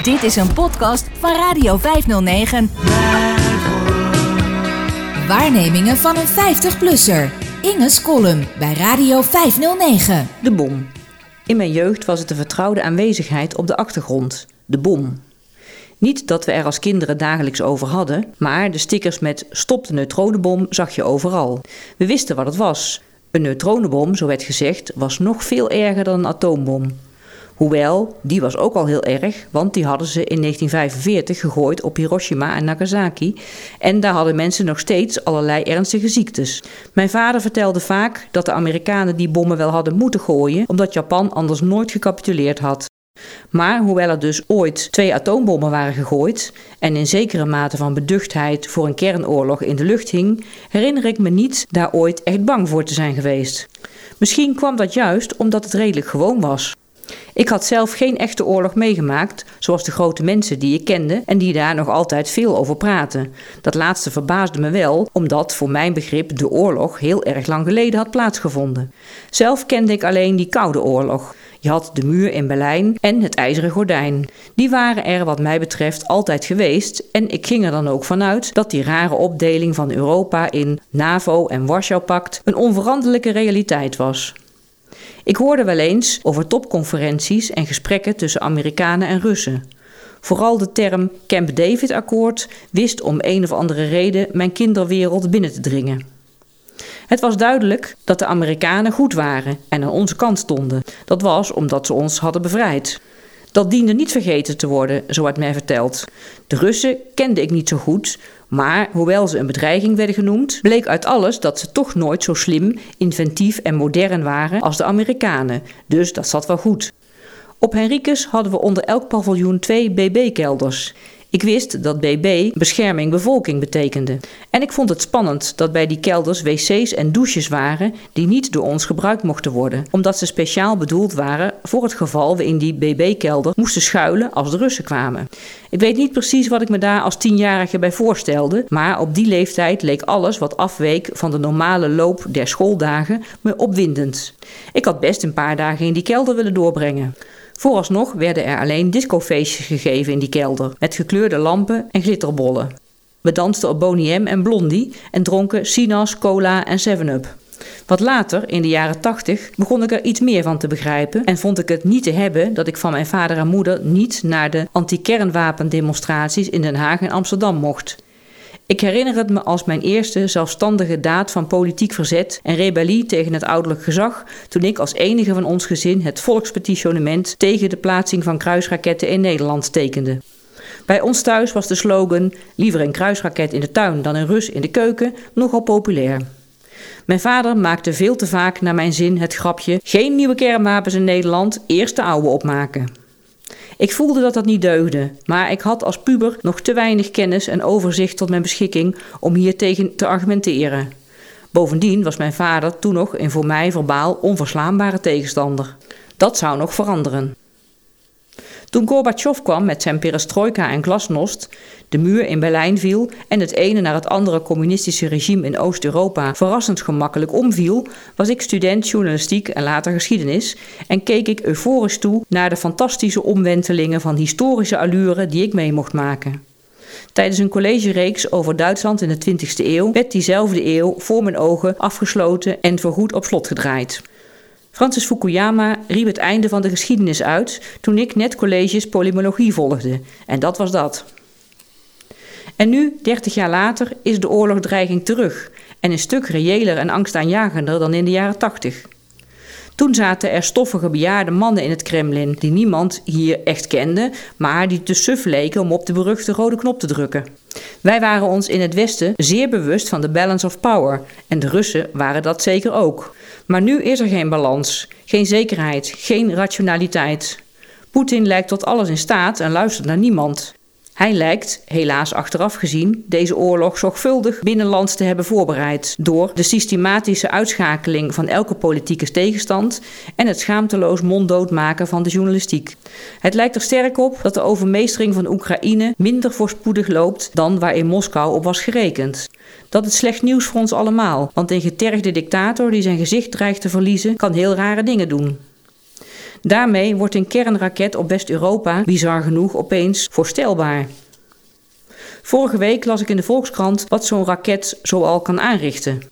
Dit is een podcast van Radio 509. Waarnemingen van een 50-plusser. Inge's column bij Radio 509. De bom. In mijn jeugd was het een vertrouwde aanwezigheid op de achtergrond. De bom. Niet dat we er als kinderen dagelijks over hadden, maar de stickers met stop de neutronenbom zag je overal. We wisten wat het was. Een neutronenbom, zo werd gezegd, was nog veel erger dan een atoombom. Hoewel, die was ook al heel erg, want die hadden ze in 1945 gegooid op Hiroshima en Nagasaki. En daar hadden mensen nog steeds allerlei ernstige ziektes. Mijn vader vertelde vaak dat de Amerikanen die bommen wel hadden moeten gooien, omdat Japan anders nooit gecapituleerd had. Maar hoewel er dus ooit twee atoombommen waren gegooid en in zekere mate van beduchtheid voor een kernoorlog in de lucht hing, herinner ik me niet daar ooit echt bang voor te zijn geweest. Misschien kwam dat juist omdat het redelijk gewoon was. Ik had zelf geen echte oorlog meegemaakt, zoals de grote mensen die ik kende en die daar nog altijd veel over praten. Dat laatste verbaasde me wel, omdat voor mijn begrip de oorlog heel erg lang geleden had plaatsgevonden. Zelf kende ik alleen die Koude Oorlog. Je had de muur in Berlijn en het ijzeren gordijn. Die waren er wat mij betreft altijd geweest en ik ging er dan ook vanuit dat die rare opdeling van Europa in NAVO en Warschau-pact een onveranderlijke realiteit was. Ik hoorde wel eens over topconferenties en gesprekken tussen Amerikanen en Russen. Vooral de term Camp David-akkoord wist om een of andere reden mijn kinderwereld binnen te dringen. Het was duidelijk dat de Amerikanen goed waren en aan onze kant stonden. Dat was omdat ze ons hadden bevrijd. Dat diende niet vergeten te worden, zo werd mij verteld. De Russen kende ik niet zo goed, maar hoewel ze een bedreiging werden genoemd, bleek uit alles dat ze toch nooit zo slim, inventief en modern waren als de Amerikanen. Dus dat zat wel goed. Op Henricus hadden we onder elk paviljoen twee BB-kelders. Ik wist dat BB bescherming bevolking betekende. En ik vond het spannend dat bij die kelders wc's en douches waren die niet door ons gebruikt mochten worden, omdat ze speciaal bedoeld waren voor het geval we in die BB-kelder moesten schuilen als de Russen kwamen. Ik weet niet precies wat ik me daar als tienjarige bij voorstelde, maar op die leeftijd leek alles wat afweek van de normale loop der schooldagen me opwindend. Ik had best een paar dagen in die kelder willen doorbrengen. Vooralsnog werden er alleen discofeestjes gegeven in die kelder, met gekleurde lampen en glitterbollen. We dansten op Boney M en Blondie en dronken Sinas, cola en 7-up. Wat later, in de jaren 80, begon ik er iets meer van te begrijpen en vond ik het niet te hebben dat ik van mijn vader en moeder niet naar de anti-kernwapendemonstraties in Den Haag en Amsterdam mocht. Ik herinner het me als mijn eerste zelfstandige daad van politiek verzet en rebellie tegen het ouderlijk gezag toen ik als enige van ons gezin het volkspetitionement tegen de plaatsing van kruisraketten in Nederland tekende. Bij ons thuis was de slogan liever een kruisraket in de tuin dan een Rus in de keuken nogal populair. Mijn vader maakte veel te vaak naar mijn zin het grapje: geen nieuwe kernwapens in Nederland, eerst de oude opmaken. Ik voelde dat dat niet deugde, maar ik had als puber nog te weinig kennis en overzicht tot mijn beschikking om hier tegen te argumenteren. Bovendien was mijn vader toen nog een voor mij verbaal onverslaanbare tegenstander. Dat zou nog veranderen. Toen Gorbachev kwam met zijn perestrojka en glasnost, de muur in Berlijn viel en het ene naar het andere communistische regime in Oost-Europa verrassend gemakkelijk omviel, was ik student journalistiek en later geschiedenis en keek ik euforisch toe naar de fantastische omwentelingen van historische allure die ik mee mocht maken. Tijdens een collegereeks over Duitsland in de 20e eeuw werd diezelfde eeuw voor mijn ogen afgesloten en voorgoed op slot gedraaid. Francis Fukuyama riep het einde van de geschiedenis uit toen ik net colleges polymologie volgde. En dat was dat. En nu, 30 jaar later, is de oorlogdreiging terug en een stuk reëler en angstaanjagender dan in de jaren 80. Toen zaten er stoffige bejaarde mannen in het Kremlin die niemand hier echt kende, maar die te suf leken om op de beruchte rode knop te drukken. Wij waren ons in het Westen zeer bewust van de balance of power en de Russen waren dat zeker ook. Maar nu is er geen balans, geen zekerheid, geen rationaliteit. Poetin lijkt tot alles in staat en luistert naar niemand. Hij lijkt, helaas achteraf gezien, deze oorlog zorgvuldig binnenlands te hebben voorbereid door de systematische uitschakeling van elke politieke tegenstand en het schaamteloos monddood maken van de journalistiek. Het lijkt er sterk op dat de overmeestering van Oekraïne minder voorspoedig loopt dan waar in Moskou op was gerekend. Dat is slecht nieuws voor ons allemaal, want een getergde dictator die zijn gezicht dreigt te verliezen kan heel rare dingen doen. Daarmee wordt een kernraket op West-Europa bizar genoeg opeens voorstelbaar. Vorige week las ik in de Volkskrant wat zo'n raket zoal kan aanrichten.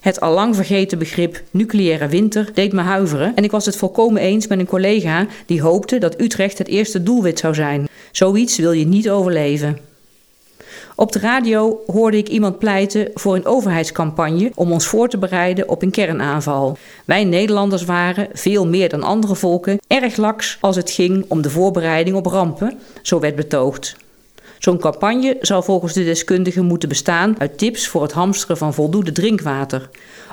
Het allang vergeten begrip nucleaire winter deed me huiveren en ik was het volkomen eens met een collega die hoopte dat Utrecht het eerste doelwit zou zijn. Zoiets wil je niet overleven. Op de radio hoorde ik iemand pleiten voor een overheidscampagne om ons voor te bereiden op een kernaanval. Wij Nederlanders waren, veel meer dan andere volken, erg laks als het ging om de voorbereiding op rampen, zo werd betoogd. Zo'n campagne zou volgens de deskundigen moeten bestaan uit tips voor het hamsteren van voldoende drinkwater.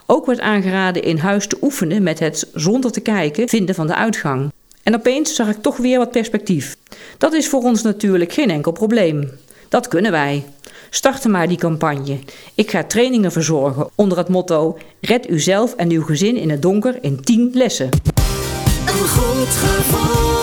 Ook werd aangeraden in huis te oefenen met het zonder te kijken vinden van de uitgang. En opeens zag ik toch weer wat perspectief. Dat is voor ons natuurlijk geen enkel probleem. Dat kunnen wij. Starten maar die campagne. Ik ga trainingen verzorgen onder het motto: Red uzelf en uw gezin in het donker in 10 lessen. Een goed gevoel,